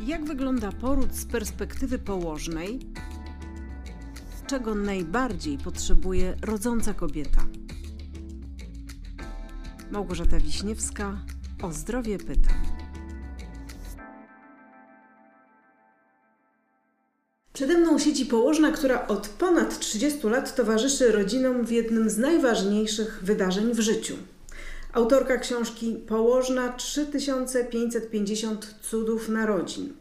Jak wygląda poród z perspektywy położnej? Czego najbardziej potrzebuje rodząca kobieta? Małgorzata Wiśniewska o zdrowie pyta. Przede mną siedzi położna, która od ponad 30 lat towarzyszy rodzinom w jednym z najważniejszych wydarzeń w życiu. Autorka książki Położna 3550 cudów narodzin.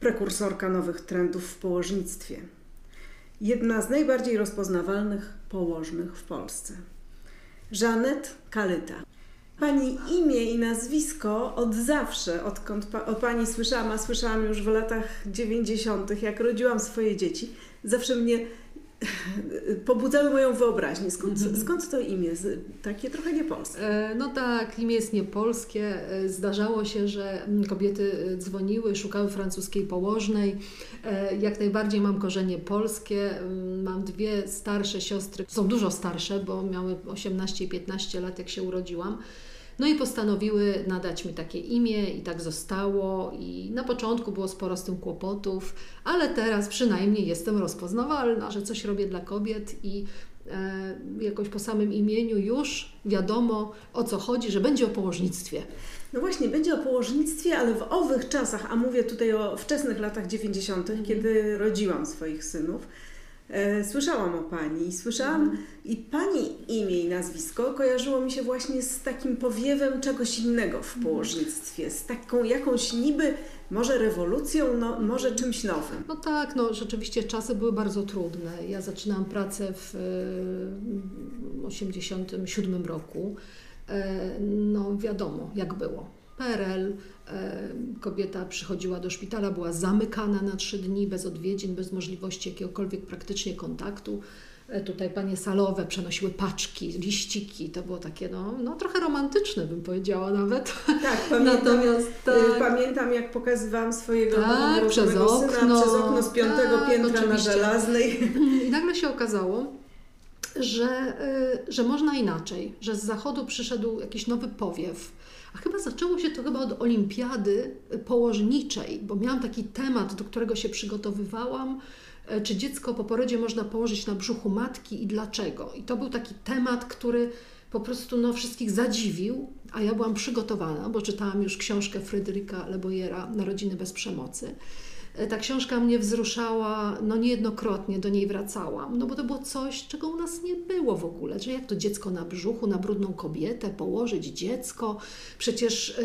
Prekursorka nowych trendów w położnictwie. Jedna z najbardziej rozpoznawalnych położnych w Polsce. Żanet Kalyta. Pani imię i nazwisko od zawsze, odkąd pa, o Pani słyszałam, a słyszałam już w latach 90., jak rodziłam swoje dzieci, zawsze mnie pobudzały moją wyobraźnię. Skąd, mm -hmm. skąd to imię? Takie trochę niepolskie. E, no tak, imię jest niepolskie. E, zdarzało się, że mm, kobiety e, dzwoniły, szukały francuskiej położnej. Jak najbardziej mam korzenie polskie. Mm, mam dwie starsze siostry, są dużo starsze, bo miały 18 i 15 lat, jak się urodziłam. No i postanowiły nadać mi takie imię i tak zostało. I na początku było sporo z tym kłopotów, ale teraz przynajmniej jestem rozpoznawalna, że coś robię dla kobiet i e, jakoś po samym imieniu już wiadomo o co chodzi, że będzie o położnictwie. No właśnie, będzie o położnictwie, ale w owych czasach, a mówię tutaj o wczesnych latach 90., mm. kiedy rodziłam swoich synów, słyszałam o Pani, słyszałam mhm. i Pani imię i nazwisko kojarzyło mi się właśnie z takim powiewem czegoś innego w mhm. położnictwie, z taką jakąś niby może rewolucją, no, może czymś nowym. No tak, no rzeczywiście czasy były bardzo trudne. Ja zaczynałam pracę w 1987 roku. E, no wiadomo, jak było. PRL, Kobieta przychodziła do szpitala, była zamykana na trzy dni, bez odwiedzin, bez możliwości jakiegokolwiek praktycznie kontaktu. E, tutaj panie salowe przenosiły paczki, liściki. To było takie, no, no trochę romantyczne, bym powiedziała nawet. Tak, pamiętam, Natomiast, y, tak, pamiętam jak pokazywałam swojego tak, przez okno, syna przez okno z piątego tak, piętra oczywiście. na Żelaznej. I nagle się okazało, że, y, że można inaczej, że z zachodu przyszedł jakiś nowy powiew a chyba zaczęło się to chyba od olimpiady położniczej, bo miałam taki temat, do którego się przygotowywałam, e, czy dziecko po porodzie można położyć na brzuchu matki i dlaczego. I to był taki temat, który po prostu no, wszystkich zadziwił, a ja byłam przygotowana, bo czytałam już książkę Fryderyka Lebojera Narodziny bez przemocy. E, ta książka mnie wzruszała, no niejednokrotnie do niej wracałam, no bo to było coś, czego u nas nie było w ogóle, że jak to dziecko na brzuchu, na brudną kobietę, położyć dziecko. Przecież e,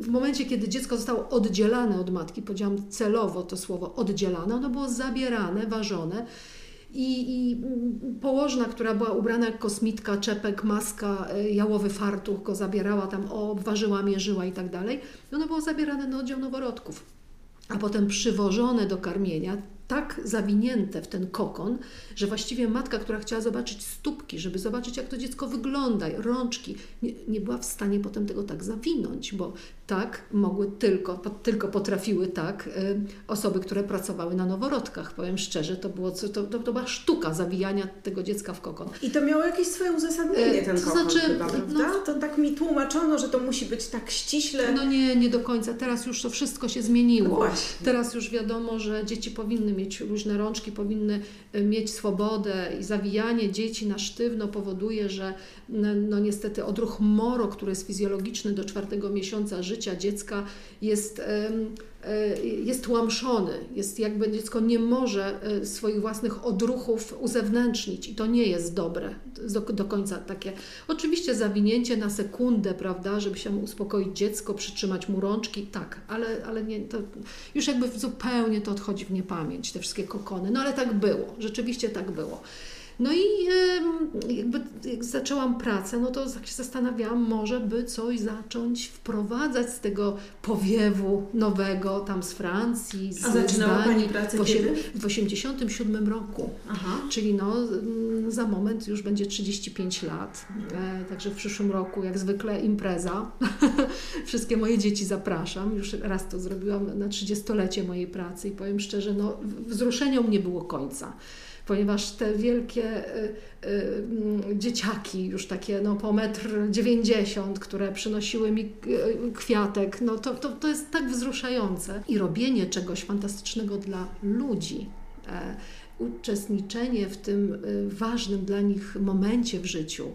w momencie, kiedy dziecko zostało oddzielane od matki, powiedziałam celowo to słowo oddzielane, ono było zabierane, ważone. I, I, mm, położna, która była ubrana jak kosmitka, czepek, maska, e, jałowy fartuch go zabierała tam, obważyła, mierzyła i tak dalej. Ono było zabierane na oddział noworodków a potem przywożone do karmienia, tak zawinięte w ten kokon, że właściwie matka, która chciała zobaczyć stópki, żeby zobaczyć, jak to dziecko wygląda, rączki, nie, nie była w stanie potem tego tak zawinąć, bo tak mogły tylko, tylko potrafiły tak y, osoby, które pracowały na noworodkach. Powiem szczerze, to, było, to, to, to była sztuka zawijania tego dziecka w kokon. I to miało jakieś swoje uzasadnienie, ten to kokon znaczy, chyba, prawda? No, to tak mi tłumaczono, że to musi być tak ściśle. No nie, nie do końca. Teraz już to wszystko się zmieniło. No Teraz już wiadomo, że dzieci powinny mieć luźne rączki, powinny y, mieć swobodę i zawijanie dzieci na sztywno powoduje, że no, no niestety odruch moro, który jest fizjologiczny do czwartego miesiąca życia dziecka jest E, jest łamszony, jest jakby dziecko nie może e, swoich własnych odruchów uzewnętrznić i to nie jest dobre do, do końca takie. Oczywiście zawinięcie na sekundę, prawda, żeby się uspokoić dziecko, przytrzymać mu rączki, tak, ale, ale nie, to już jakby zupełnie to odchodzi w niepamięć, te wszystkie kokony, no ale tak było, rzeczywiście tak było. No i jakby jak zaczęłam pracę, no to się zastanawiałam, może by coś zacząć wprowadzać z tego powiewu nowego, tam z Francji, z A zaczynała Pani pracę w, kiedy? w 87 roku. Aha. Czyli no, mm, za moment już będzie 35 lat. E, także w przyszłym roku jak zwykle impreza. Wszystkie moje dzieci zapraszam. Już raz to zrobiłam na 30-lecie mojej pracy i powiem szczerze, no wzruszeniom nie było końca ponieważ te wielkie y, y, dzieciaki, już takie no, po metr dziewięćdziesiąt, które przynosiły mi y, kwiatek, no to, to, to jest tak wzruszające. I robienie czegoś fantastycznego dla ludzi. E, uczestniczenie w tym ważnym dla nich momencie w życiu,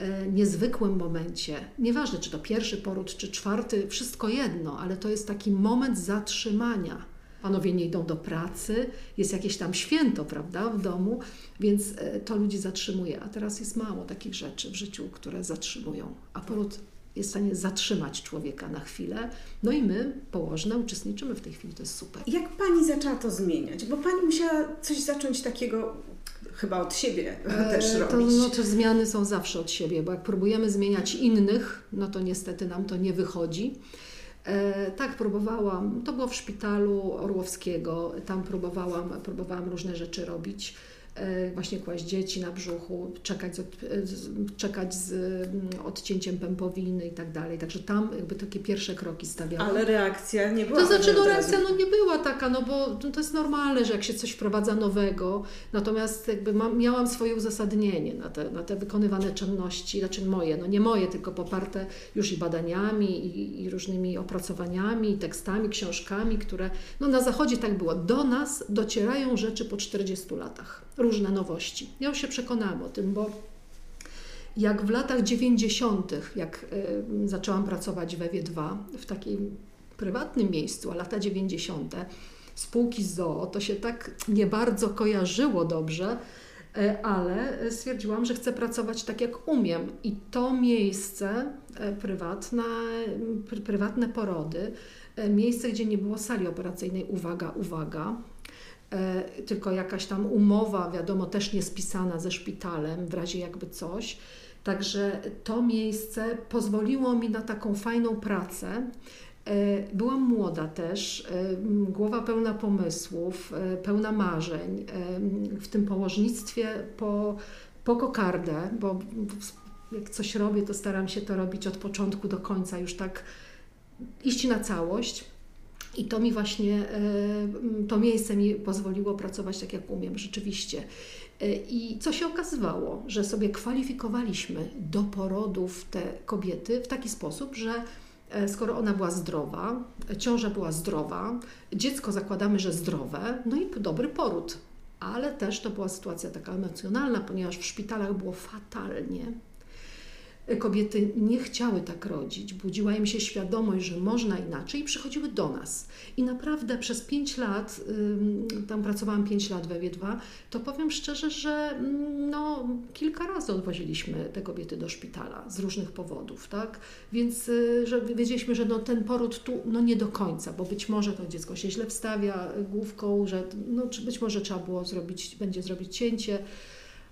y, niezwykłym momencie, nieważne czy to pierwszy poród, czy czwarty, wszystko jedno, ale to jest taki moment zatrzymania. Panowie nie idą do pracy, jest jakieś tam święto, prawda, w domu, więc y, to ludzi zatrzymuje. A teraz jest mało takich rzeczy w życiu, które zatrzymują. A poród jest w stanie zatrzymać człowieka na chwilę. No i my, położne, uczestniczymy w tej chwili, to jest super. Jak Pani zaczęła to zmieniać? Bo Pani musiała coś zacząć takiego chyba od siebie e, też to, robić. No to zmiany są zawsze od siebie, bo jak próbujemy zmieniać innych, no to niestety nam to nie wychodzi. E, tak, próbowałam. To było w szpitalu Orłowskiego. Tam próbowałam, próbowałam różne rzeczy robić. E, właśnie kłaść dzieci na brzuchu, czekać z, czekać z mm, odcięciem pępowiny i tak dalej. Także tam jakby takie pierwsze kroki stawiałam. Ale reakcja nie była. To znaczy, no reakcja no, nie była taka, no bo to jest normalne, że jak się coś wprowadza nowego, natomiast jakby mam, miałam swoje uzasadnienie na te, na te wykonywane czynności, znaczy moje, no nie moje, tylko poparte już i badaniami i, i różnymi opracowaniami, tekstami, książkami, które, no na zachodzie tak było. Do nas docierają rzeczy po 40 latach różne nowości. Ja już się przekonałam o tym, bo jak w latach 90., jak y, zaczęłam pracować w Ewie 2 w takim prywatnym miejscu, a lata 90., spółki ZOO, to się tak nie bardzo kojarzyło dobrze, y, ale stwierdziłam, że chcę pracować tak jak umiem. I to miejsce y, prywatne, prywatne porody, miejsce, gdzie nie było sali operacyjnej, uwaga, uwaga, E, tylko jakaś tam umowa, wiadomo, też nie spisana ze szpitalem w razie jakby coś. Także to miejsce pozwoliło mi na taką fajną pracę. E, byłam młoda też, e, głowa pełna pomysłów, pełna marzeń. W tym położnictwie po, po kokardę, bo jak coś robię, to staram się to robić od początku do końca, już tak iść na całość. I to mi właśnie, e, to miejsce mi pozwoliło pracować tak, jak umiem, rzeczywiście. E, I co się okazywało, że sobie kwalifikowaliśmy do porodów te kobiety w taki sposób, że e, skoro ona była zdrowa, ciąża była zdrowa, dziecko zakładamy, że zdrowe, no i dobry poród. Ale też to była sytuacja taka emocjonalna, ponieważ w szpitalach było fatalnie kobiety nie chciały tak rodzić, budziła im się świadomość, że można inaczej i przychodziły do nas. I naprawdę przez pięć lat, tam pracowałam pięć lat we Wiedwa, to powiem szczerze, że no, kilka razy odwoziliśmy te kobiety do szpitala z różnych powodów, tak? Więc y, że wiedzieliśmy, że no, ten poród tu no, nie do końca, bo być może to dziecko się źle wstawia główką, że no, być może trzeba było zrobić, będzie zrobić cięcie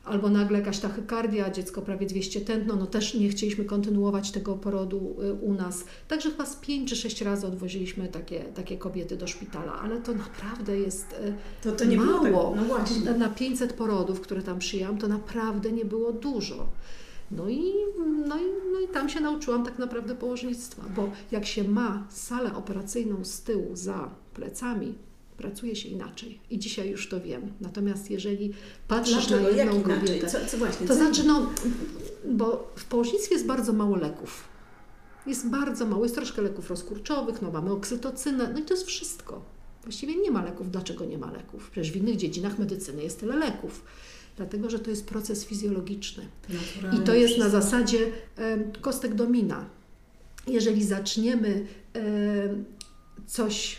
albo nagle jakaś tachykardia, dziecko prawie 200 tętno, no też nie chcieliśmy kontynuować tego porodu y, u nas. Także chyba z 5 czy 6 razy odwoziliśmy takie, takie kobiety do szpitala, ale to naprawdę jest y, to, to nie mało. Było no właśnie. Na 500 porodów, które tam przyjęłam, to naprawdę nie było dużo. No i, no, i, no i tam się nauczyłam tak naprawdę położnictwa, bo jak się ma salę operacyjną z tyłu za plecami, pracuje się inaczej. I dzisiaj już to wiem. Natomiast jeżeli patrzysz na jedną kobietę, co, co właśnie, to co znaczy, no, bo w położnictwie jest bardzo mało leków. Jest bardzo mało, jest troszkę leków rozkurczowych, no mamy oksytocynę, no i to jest wszystko. Właściwie nie ma leków. Dlaczego nie ma leków? Przecież w innych dziedzinach medycyny jest tyle leków. Dlatego, że to jest proces fizjologiczny. Naturalnie I to jest na zasadzie kostek domina. Jeżeli zaczniemy coś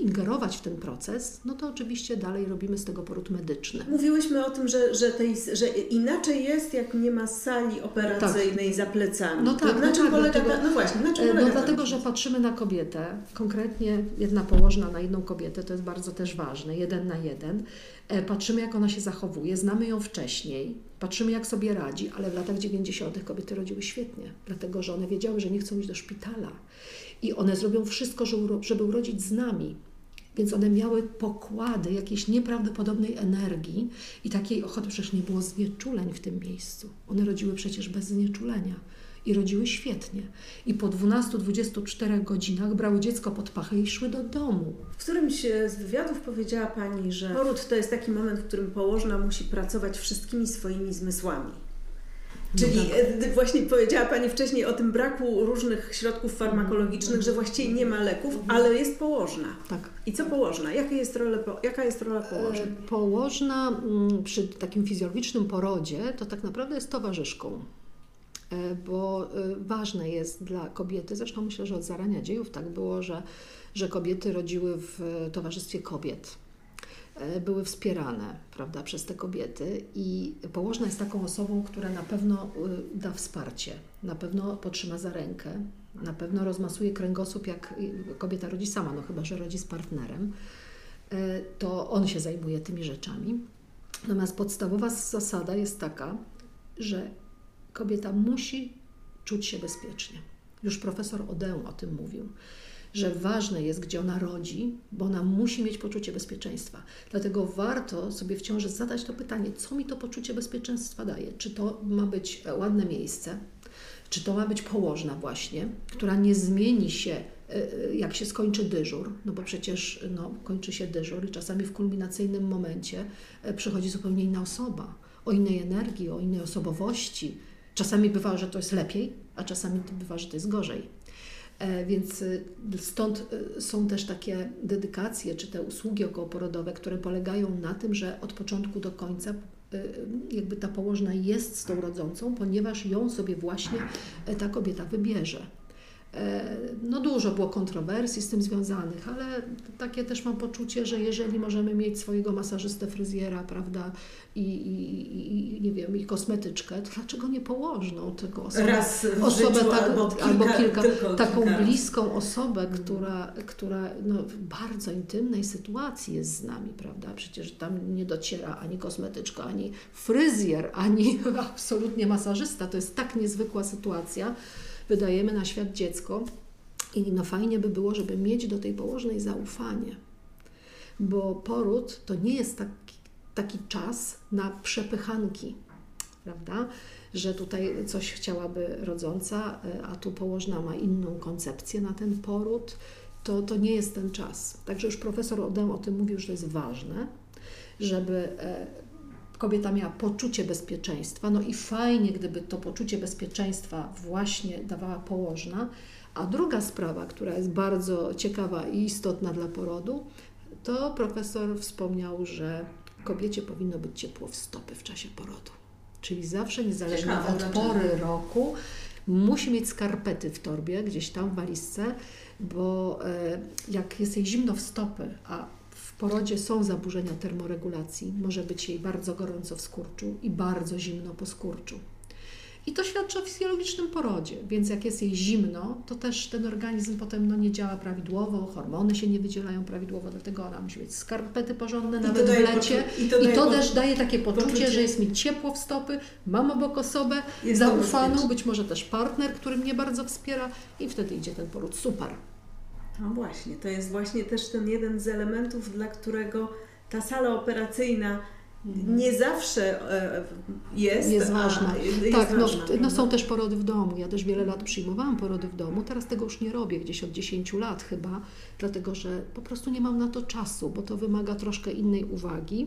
ingerować w ten proces, no to oczywiście dalej robimy z tego poród medyczny. Mówiłyśmy o tym, że, że, tej, że inaczej jest, jak nie ma sali operacyjnej tak. za plecami. No tak, na no czym tak, polega dlatego, No właśnie, na czym e, polega No dlatego, że patrzymy na kobietę, konkretnie jedna położna na jedną kobietę, to jest bardzo też ważne, jeden na jeden. E, patrzymy, jak ona się zachowuje, znamy ją wcześniej, patrzymy, jak sobie radzi, ale w latach 90. kobiety rodziły świetnie, dlatego że one wiedziały, że nie chcą iść do szpitala i one zrobią wszystko, żeby urodzić z nami. Więc one miały pokłady jakiejś nieprawdopodobnej energii i takiej ochoty, przecież nie było znieczuleń w tym miejscu. One rodziły przecież bez znieczulenia. i rodziły świetnie. I po 12-24 godzinach brały dziecko pod pachę i szły do domu. W którymś z wywiadów powiedziała Pani, że poród to jest taki moment, w którym położna musi pracować wszystkimi swoimi zmysłami. Czyli no tak. właśnie powiedziała Pani wcześniej o tym braku różnych środków farmakologicznych, że właściwie nie ma leków, ale jest położna. Tak. I co położna? Jaka jest rola, jaka jest rola położnej? Położna mm, przy takim fizjologicznym porodzie to tak naprawdę jest towarzyszką. E, bo e, ważne jest dla kobiety, zresztą myślę, że od zarania dziejów tak było, że, że kobiety rodziły w towarzystwie kobiet e, były wspierane prawda, przez te kobiety i położna jest taką osobą, która na pewno da wsparcie, na pewno potrzyma za rękę, na pewno rozmasuje kręgosłup, jak kobieta rodzi sama, no chyba, że rodzi z partnerem, to on się zajmuje tymi rzeczami. Natomiast podstawowa zasada jest taka, że kobieta musi czuć się bezpiecznie. Już profesor Odeum o tym mówił, że ważne jest, gdzie ona rodzi, bo ona musi mieć poczucie bezpieczeństwa. Dlatego warto sobie w ciąży zadać to pytanie, co mi to poczucie bezpieczeństwa daje? Czy to ma być ładne miejsce? Czy to ma być położna właśnie, która nie zmieni się, e, e, jak się skończy dyżur, no bo przecież no, kończy się dyżur i czasami w kulminacyjnym momencie e, przychodzi zupełnie inna osoba, o innej energii, o innej osobowości, Czasami bywa, że to jest lepiej, a czasami bywa, że to jest gorzej. E, więc y, stąd y, są też takie dedykacje, czy te usługi okołoporodowe, które polegają na tym, że od początku do końca y, jakby ta położna jest z tą rodzącą, ponieważ ją sobie właśnie e, ta kobieta wybierze. E, no dużo było kontrowersji z tym związanych, ale takie też mam poczucie, że jeżeli możemy mieć swojego masażystę, fryzjera, prawda, i, i, i nie wiem, i kosmetyczkę, to dlaczego nie położną tego osobę, Raz osobę tak, albo kilka, albo kilka taką kilka. bliską osobę, mhm. która, która no, w bardzo intymnej sytuacji jest z nami, prawda? Przecież tam nie dociera ani kosmetyczka, ani fryzjer, ani absolutnie masażysta. To jest tak niezwykła sytuacja wydajemy na świat dziecko i no fajnie by było, żeby mieć do tej położnej zaufanie, bo poród to nie jest taki, taki czas na przepychanki, prawda? Że tutaj coś chciałaby rodząca, a tu położna ma inną koncepcję na ten poród, to, to nie jest ten czas. Także już profesor Odem o tym mówił, że to jest ważne, żeby e, kobieta miała poczucie bezpieczeństwa, no i fajnie, gdyby to poczucie bezpieczeństwa właśnie dawała położna. A druga sprawa, która jest bardzo ciekawa i istotna dla porodu, to profesor wspomniał, że kobiecie powinno być ciepło w stopy w czasie porodu. Czyli zawsze, niezależnie Ciekawe, od pory roku, musi mieć skarpety w torbie, gdzieś tam w walizce, bo e, jak jest jej zimno w stopy, a porodzie są zaburzenia termoregulacji. Może być jej bardzo gorąco w skurczu i bardzo zimno po skurczu. I to świadczy o fizjologicznym porodzie, więc jak jest jej zimno, to też ten organizm potem no, nie działa prawidłowo, hormony się nie wydzielają prawidłowo, dlatego ona musi mieć skarpety porządne, I nawet w lecie. I to, I to też daje takie poczucie, poczucie, że jest mi ciepło w stopy, mam obok osobę jest zaufaną, być może też partner, który mnie bardzo wspiera i wtedy idzie ten poród super. No właśnie, to jest właśnie też ten jeden z elementów, dla którego ta sala operacyjna. Nie zawsze e, jest, jest ważna. Jest tak, ważna, no, no, są też porody w domu. Ja też wiele lat przyjmowałam porody w domu. Teraz tego już nie robię, gdzieś od 10 lat chyba, dlatego że po prostu nie mam na to czasu, bo to wymaga troszkę innej uwagi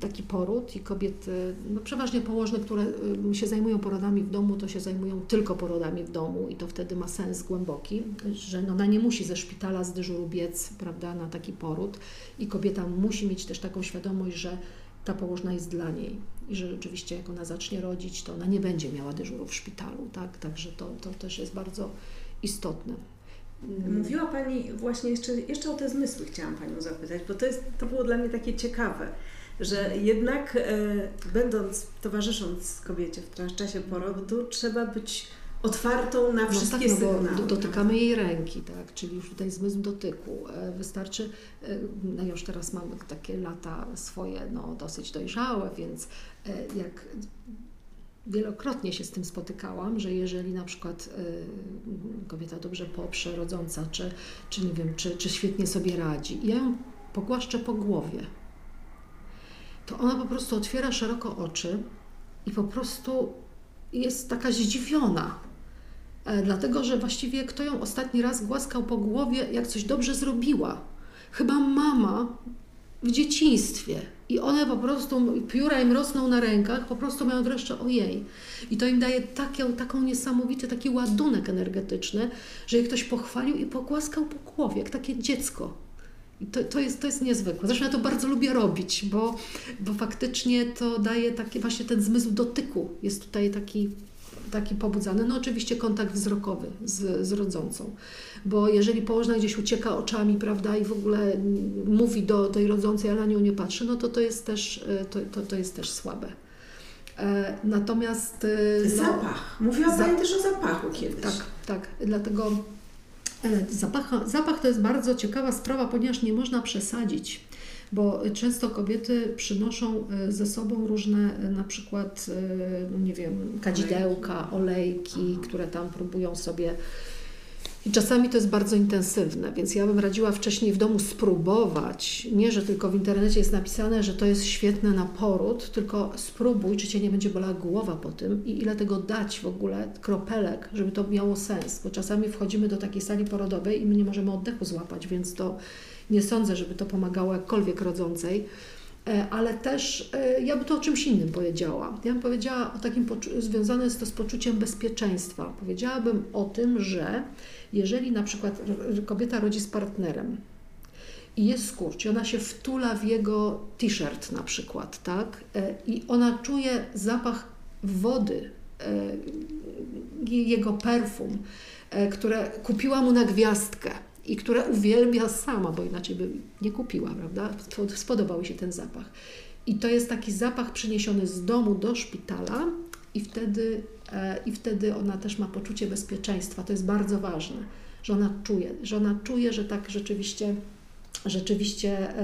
taki poród i kobiety, no przeważnie położne, które y, się zajmują porodami w domu, to się zajmują tylko porodami w domu i to wtedy ma sens głęboki, że no ona nie musi ze szpitala z dyżuru biec, prawda, na taki poród i kobieta musi mieć też taką świadomość, że ta położna jest dla niej. I że rzeczywiście jak ona zacznie rodzić, to ona nie będzie miała dyżuru w szpitalu, tak, także to, to też jest bardzo istotne. Mówiła Pani właśnie jeszcze, jeszcze o te zmysły chciałam Panią zapytać, bo to, jest, to było dla mnie takie ciekawe że jednak e, będąc, towarzysząc kobiecie w czasie porodu, trzeba być otwartą na wszystkie no tak, no sygnały. Dotykamy jej ręki, tak? czyli już tutaj zmysł dotyku. E, wystarczy, no już teraz mamy takie lata swoje no, dosyć dojrzałe, więc e, jak wielokrotnie się z tym spotykałam, że jeżeli na przykład kobieta dobrze poprze, rodząca, czy, czy nie wiem, czy, czy świetnie sobie radzi, ja ją pogłaszczę po głowie, to ona po prostu otwiera szeroko oczy i po prostu jest taka zdziwiona, dlatego, że właściwie kto ją ostatni raz głaskał po głowie, jak coś dobrze zrobiła? Chyba mama w dzieciństwie. I one po prostu, pióra im rosną na rękach, po prostu mają dreszcze ojej. I to im daje takie, taką niesamowity taki ładunek energetyczny, że je ktoś pochwalił i pogłaskał po głowie, jak takie dziecko. I to, to, jest, to jest niezwykłe. Zresztą ja to bardzo lubię robić, bo, bo faktycznie to daje taki właśnie ten zmysł dotyku. Jest tutaj taki taki pobudzany. No oczywiście kontakt wzrokowy z, z rodzącą, bo jeżeli położna gdzieś ucieka oczami, prawda, i w ogóle mówi do tej rodzącej, a na nią nie patrzy, no to to jest też, e, to, to, to jest też słabe. E, natomiast... E, no, Zapach. Mówiła za... Pani też o zapachu kiedyś. Tak, tak. Dlatego zapach, zapach to jest bardzo ciekawa sprawa, ponieważ nie można przesadzić bo często kobiety przynoszą e, ze sobą różne e, na przykład, e, no nie wiem, kadzidełka, olejki, które tam próbują sobie i czasami to jest bardzo intensywne, więc ja bym radziła wcześniej w domu spróbować. Nie, że tylko w internecie jest napisane, że to jest świetne na poród, tylko spróbuj, czy cię nie będzie bolała głowa po tym i ile tego dać w ogóle, kropelek, żeby to miało sens. Bo czasami wchodzimy do takiej sali porodowej i my nie możemy oddechu złapać, więc to nie sądzę, żeby to pomagało jakkolwiek rodzącej. E, ale też e, ja bym to o czymś innym powiedziała. Ja bym powiedziała o takim, związane jest to z poczuciem bezpieczeństwa. Powiedziałabym o tym, że jeżeli na przykład kobieta rodzi z partnerem i jest skurcz i ona się wtula w jego t-shirt na przykład, tak? E, I ona czuje zapach wody, jego perfum, które kupiła mu na gwiazdkę i które uwielbia sama, bo inaczej by nie kupiła, prawda? Spodobał się ten zapach. I to jest taki zapach przyniesiony z domu do szpitala i wtedy, e, i wtedy ona też ma poczucie bezpieczeństwa. To jest bardzo ważne, że ona czuje, że ona czuje, że tak rzeczywiście rzeczywiście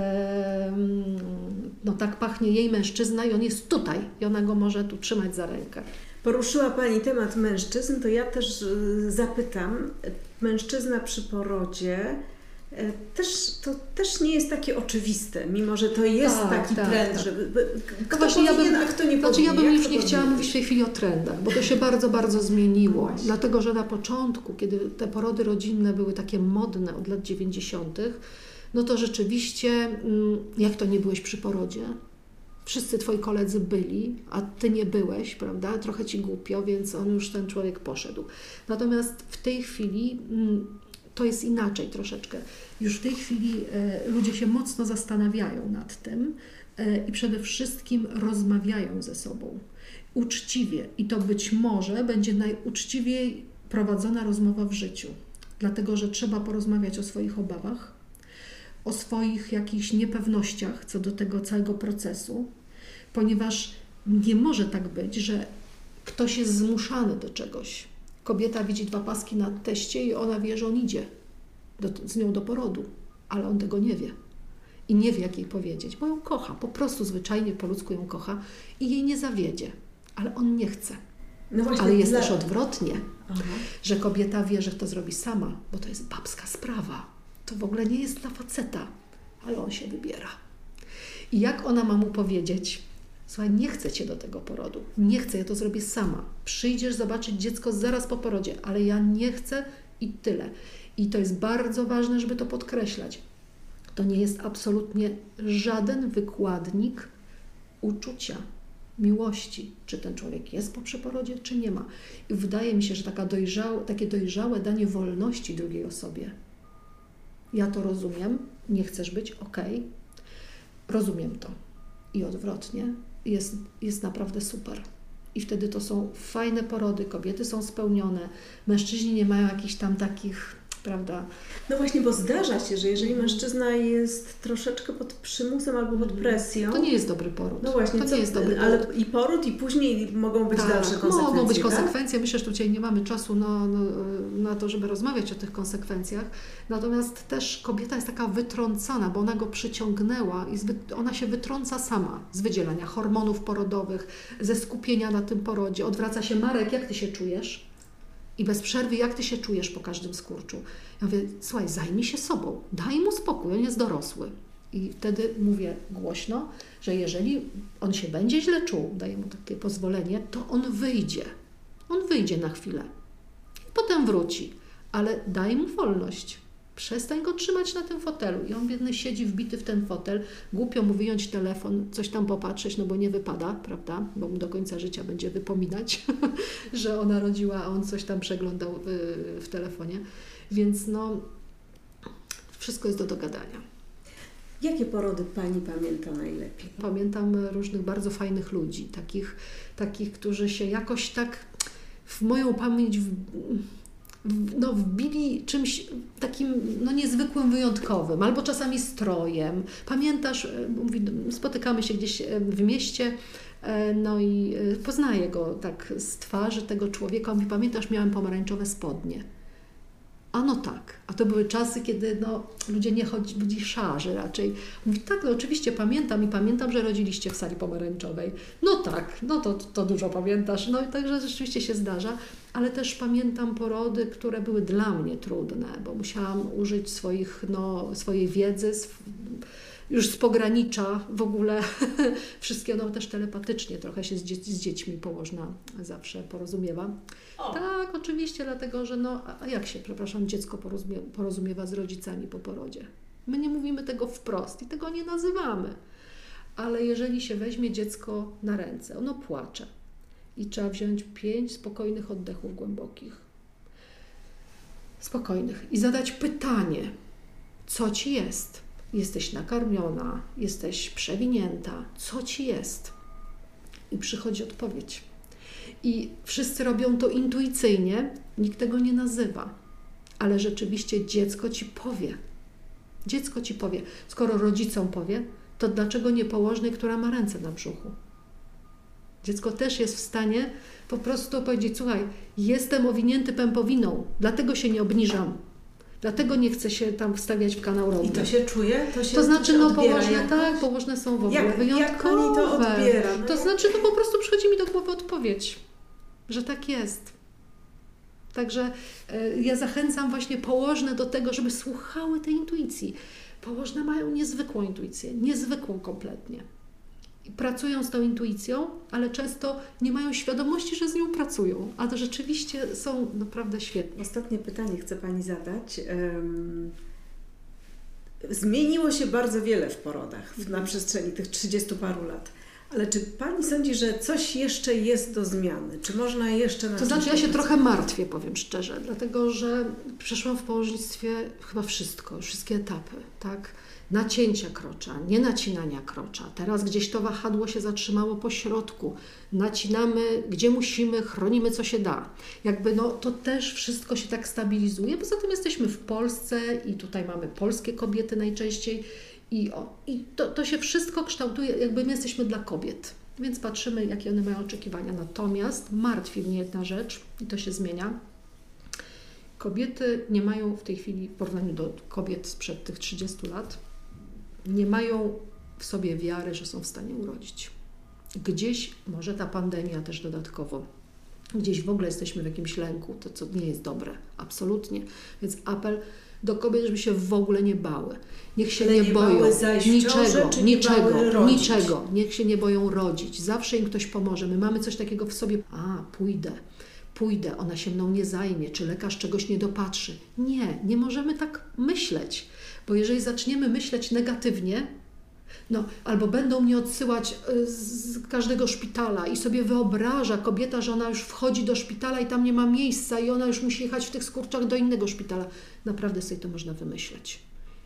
no tak pachnie jej mężczyzna i on jest tutaj i ona go może tu trzymać za rękę. Poruszyła Pani temat mężczyzn, to ja też e, zapytam. Mężczyzna przy porodzie e, też, to też nie jest takie oczywiste, mimo że to jest tak, taki tak, trend, tak. żeby kto właśnie powinien, ja bym, a kto nie znaczy ja bym już nie chciała mówić w tej chwili o trendach, bo to się bardzo, bardzo zmieniło. No dlatego, że na początku, kiedy te porody rodzinne były takie modne od lat 90., no to rzeczywiście, mm, jak to nie byłeś przy porodzie, wszyscy twoi koledzy byli, a ty nie byłeś, prawda? Trochę ci głupio, więc on już ten człowiek poszedł. Natomiast w tej chwili mm, to jest inaczej troszeczkę. Już w tej chwili e, ludzie się mocno zastanawiają nad tym e, i przede wszystkim rozmawiają ze sobą uczciwie. I to być może będzie najuczciwiej prowadzona rozmowa w życiu, dlatego że trzeba porozmawiać o swoich obawach, o swoich jakichś niepewnościach co do tego całego procesu, ponieważ nie może tak być, że ktoś jest zmuszany do czegoś. Kobieta widzi dwa paski na teście i ona wie, że on idzie do, z nią do porodu, ale on tego nie wie. I nie wie, jak jej powiedzieć, bo ją kocha, po prostu zwyczajnie po ludzku ją kocha i jej nie zawiedzie, ale on nie chce. No ale jest dla... też odwrotnie, Aha. że kobieta wie, że to zrobi sama, bo to jest babska sprawa. To w ogóle nie jest dla faceta, ale on się wybiera. I jak ona ma mu powiedzieć, Słuchaj, nie chcę cię do tego porodu. Nie chcę, ja to zrobię sama. Przyjdziesz zobaczyć dziecko zaraz po porodzie, ale ja nie chcę i tyle. I to jest bardzo ważne, żeby to podkreślać. To nie jest absolutnie żaden wykładnik uczucia, miłości, czy ten człowiek jest po przeporodzie, czy nie ma. I wydaje mi się, że taka dojrzałe, takie dojrzałe danie wolności drugiej osobie. Ja to rozumiem, nie chcesz być, ok, rozumiem to. I odwrotnie, jest, jest naprawdę super. I wtedy to są fajne porody, kobiety są spełnione, mężczyźni nie mają jakichś tam takich prawda? No właśnie, bo zdarza się, że jeżeli mężczyzna jest troszeczkę pod przymusem albo pod mhm. presją... To nie jest dobry poród. No właśnie, to co, nie jest dobry ale poród. i poród i później mogą być tak, dalsze konsekwencje. mogą być tak? konsekwencje. Myślę, że tutaj nie mamy czasu na, na, na, to, żeby rozmawiać o tych konsekwencjach. Natomiast też kobieta jest taka wytrącana, bo ona go przyciągnęła i ona się wytrąca sama z wydzielania hormonów porodowych, ze skupienia na tym porodzie. Odwraca się, Marek, jak Ty się czujesz? I bez przerwy, jak ty się czujesz po każdym skurczu. Ja mówię, słuchaj, zajmij się sobą, daj mu spokój, on jest dorosły. I wtedy mówię głośno, że jeżeli on się będzie źle czuł, daję mu takie pozwolenie, to on wyjdzie. On wyjdzie na chwilę. potem wróci, ale daj mu wolność. Przestań go trzymać na tym fotelu. I on biedny siedzi wbity w ten fotel. Głupio mu wyjąć telefon, coś tam popatrzeć, no bo nie wypada, prawda? Bo mu do końca życia będzie wypominać, że ona rodziła, a on coś tam przeglądał w, w telefonie. Więc no, wszystko jest do dogadania. Jakie porody Pani pamięta najlepiej? Pamiętam różnych bardzo fajnych ludzi, takich, takich którzy się jakoś tak w moją pamięć w, no, wbili czymś takim no, niezwykłym, wyjątkowym, albo czasami strojem. Pamiętasz, e, mówi, spotykamy się gdzieś e, w mieście, e, no i poznaję go tak z twarzy tego człowieka. Mówi, pamiętasz, miałem pomarańczowe spodnie. A no tak, a to były czasy, kiedy no, ludzie nie chodzi, byli szarzy raczej. Mówi, tak, no oczywiście pamiętam i pamiętam, że rodziliście w sali pomarańczowej. No tak, no to, to dużo pamiętasz. No i także rzeczywiście się zdarza, ale też pamiętam porody, które były dla mnie trudne, bo musiałam użyć swoich, no, swojej wiedzy, już z pogranicza w ogóle wszystkiego, no też telepatycznie trochę się z, dzie z dziećmi położna zawsze porozumiewa. O. Tak, oczywiście, dlatego że no, a jak się, przepraszam, dziecko porozumie porozumiewa z rodzicami po porodzie? My nie mówimy tego wprost i tego nie nazywamy. Ale jeżeli się weźmie dziecko na ręce, ono płacze i trzeba wziąć pięć spokojnych oddechów głębokich. Spokojnych i zadać pytanie, co ci jest? Jesteś nakarmiona, jesteś przewinięta, co ci jest? I przychodzi odpowiedź. I wszyscy robią to intuicyjnie, nikt tego nie nazywa, ale rzeczywiście dziecko ci powie. Dziecko ci powie. Skoro rodzicom powie, to dlaczego nie położnej, która ma ręce na brzuchu? Dziecko też jest w stanie po prostu powiedzieć: Słuchaj, jestem owinięty pępowiną, dlatego się nie obniżam. Dlatego nie chcę się tam wstawiać w kanał rodny. I to się czuje? To, się, to znaczy, no położne, jakoś? tak, położne są w ogóle jak, wyjątkowe. Jak to odbiera? No to znaczy, no po prostu przychodzi mi do głowy odpowiedź że tak jest. Także e, ja zachęcam właśnie położne do tego, żeby słuchały tej intuicji. Położne mają niezwykłą intuicję, niezwykłą kompletnie. Pracują z tą intuicją, ale często nie mają świadomości, że z nią pracują, a to rzeczywiście są naprawdę świetne. Ostatnie pytanie chcę Pani zadać. Zmieniło się bardzo wiele w porodach na mhm. przestrzeni tych 30 paru lat. Ale czy Pani sądzi, że coś jeszcze jest do zmiany? Czy można jeszcze na To znaczy, ja się trochę martwię, powiem szczerze, dlatego że przeszłam w położnictwie chyba wszystko, wszystkie etapy, tak? Nacięcia krocza, nie nacinania krocza. Teraz gdzieś to wahadło się zatrzymało po środku. Nacinamy, gdzie musimy, chronimy, co się da. Jakby no, to też wszystko się tak stabilizuje. Poza tym jesteśmy w Polsce i tutaj mamy polskie kobiety najczęściej i, o, i to, to się wszystko kształtuje, jakby my jesteśmy dla kobiet. Więc patrzymy, jakie one mają oczekiwania. Natomiast martwi mnie jedna rzecz, i to się zmienia. Kobiety nie mają w tej chwili, w porównaniu do kobiet sprzed tych 30 lat, nie mają w sobie wiary, że są w stanie urodzić. Gdzieś, może ta pandemia też dodatkowo, gdzieś w ogóle jesteśmy w jakimś lęku, to co nie jest dobre, absolutnie. Więc apel do kobiet, żeby się w ogóle nie bały. Niech się nie, nie boją niczego, niczego, niczego. Niech się nie boją rodzić. Zawsze im ktoś pomoże. My mamy coś takiego w sobie. A, pójdę, pójdę, ona się mną nie zajmie, czy lekarz czegoś nie dopatrzy. Nie, nie możemy tak myśleć, bo jeżeli zaczniemy myśleć negatywnie, no, albo będą mnie odsyłać y, z każdego szpitala i sobie wyobraża kobieta, że ona już wchodzi do szpitala i tam nie ma miejsca i ona już musi jechać w tych skurczach do innego szpitala. Naprawdę sobie to można wymyśleć.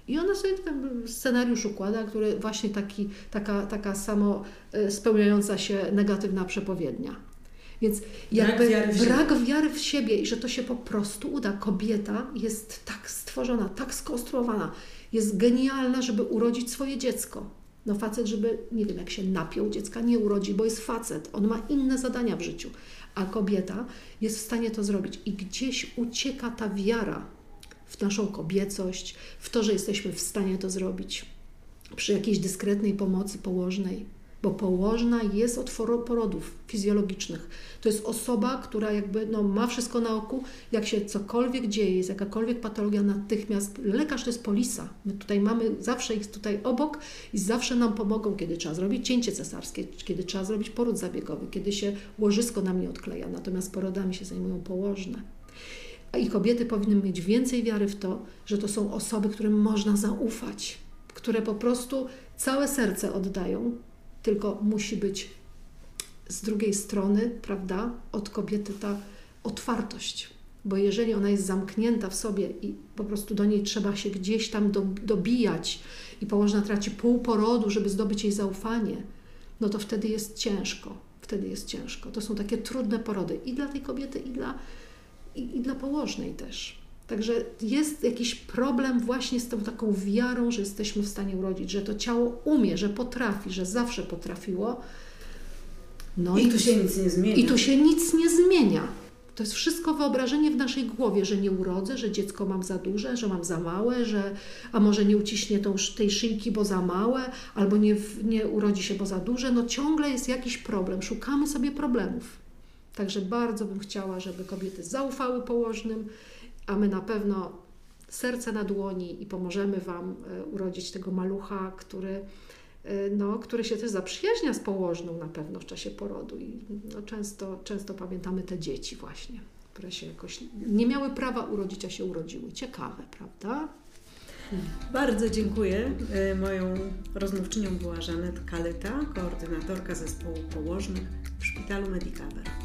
I ona sobie ten scenariusz układa, który właśnie taki, taka, taka samo y, spełniająca się negatywna przepowiednia. Więc jakby brak wiary, brak wiary w siebie i że to się po prostu uda. Kobieta jest tak stworzona, tak skonstruowana, jest genialna, żeby urodzić swoje dziecko. No facet, żeby, nie wiem, jak się napiął, dziecka nie urodzi, bo jest facet. On ma inne zadania w życiu. A kobieta jest w stanie to zrobić. I gdzieś ucieka ta wiara w naszą kobiecość, w to, że jesteśmy w stanie to zrobić. Przy jakiejś dyskretnej pomocy położnej, bo położna jest od porodów fizjologicznych. To jest osoba, która jakby no, ma wszystko na oku, jak się cokolwiek dzieje, jest jakakolwiek patologia, natychmiast lekarz to jest polisa. My tutaj mamy zawsze ich tutaj obok i zawsze nam pomogą, kiedy trzeba zrobić cięcie cesarskie, kiedy trzeba zrobić poród zabiegowy, kiedy się łożysko nam nie odkleja, natomiast porodami się zajmują położne. I kobiety powinny mieć więcej wiary w to, że to są osoby, którym można zaufać, które po prostu całe serce oddają, tylko musi być z drugiej strony, prawda, od kobiety ta otwartość. Bo jeżeli ona jest zamknięta w sobie i po prostu do niej trzeba się gdzieś tam do, dobijać i położna traci pół porodu, żeby zdobyć jej zaufanie, no to wtedy jest ciężko. Wtedy jest ciężko. To są takie trudne porody i dla tej kobiety, i dla, i, i dla położnej też. Także jest jakiś problem właśnie z tą taką wiarą, że jesteśmy w stanie urodzić, że to ciało umie, że potrafi, że zawsze potrafiło. No i, i tu się nic nie zmienia. I tu się nic nie zmienia. To jest wszystko wyobrażenie w naszej głowie, że nie urodzę, że dziecko mam za duże, że mam za małe, że a może nie uciśnie tą, tej szyjki, bo za małe, albo nie, nie urodzi się, bo za duże. No ciągle jest jakiś problem. Szukamy sobie problemów. Także bardzo bym chciała, żeby kobiety zaufały położnym, a my na pewno serce na dłoni i pomożemy Wam e, urodzić tego malucha, który Y, no, który się też zaprzyjaźnia z położną na pewno w czasie porodu. I no, często, często pamiętamy te dzieci właśnie, które się jakoś nie miały prawa urodzić, a się urodziły. Ciekawe, prawda? Bardzo dziękuję. Y, moją rozmówczynią była Żanet Kaleta, koordynatorka zespołu położnych w Szpitalu Medicaver.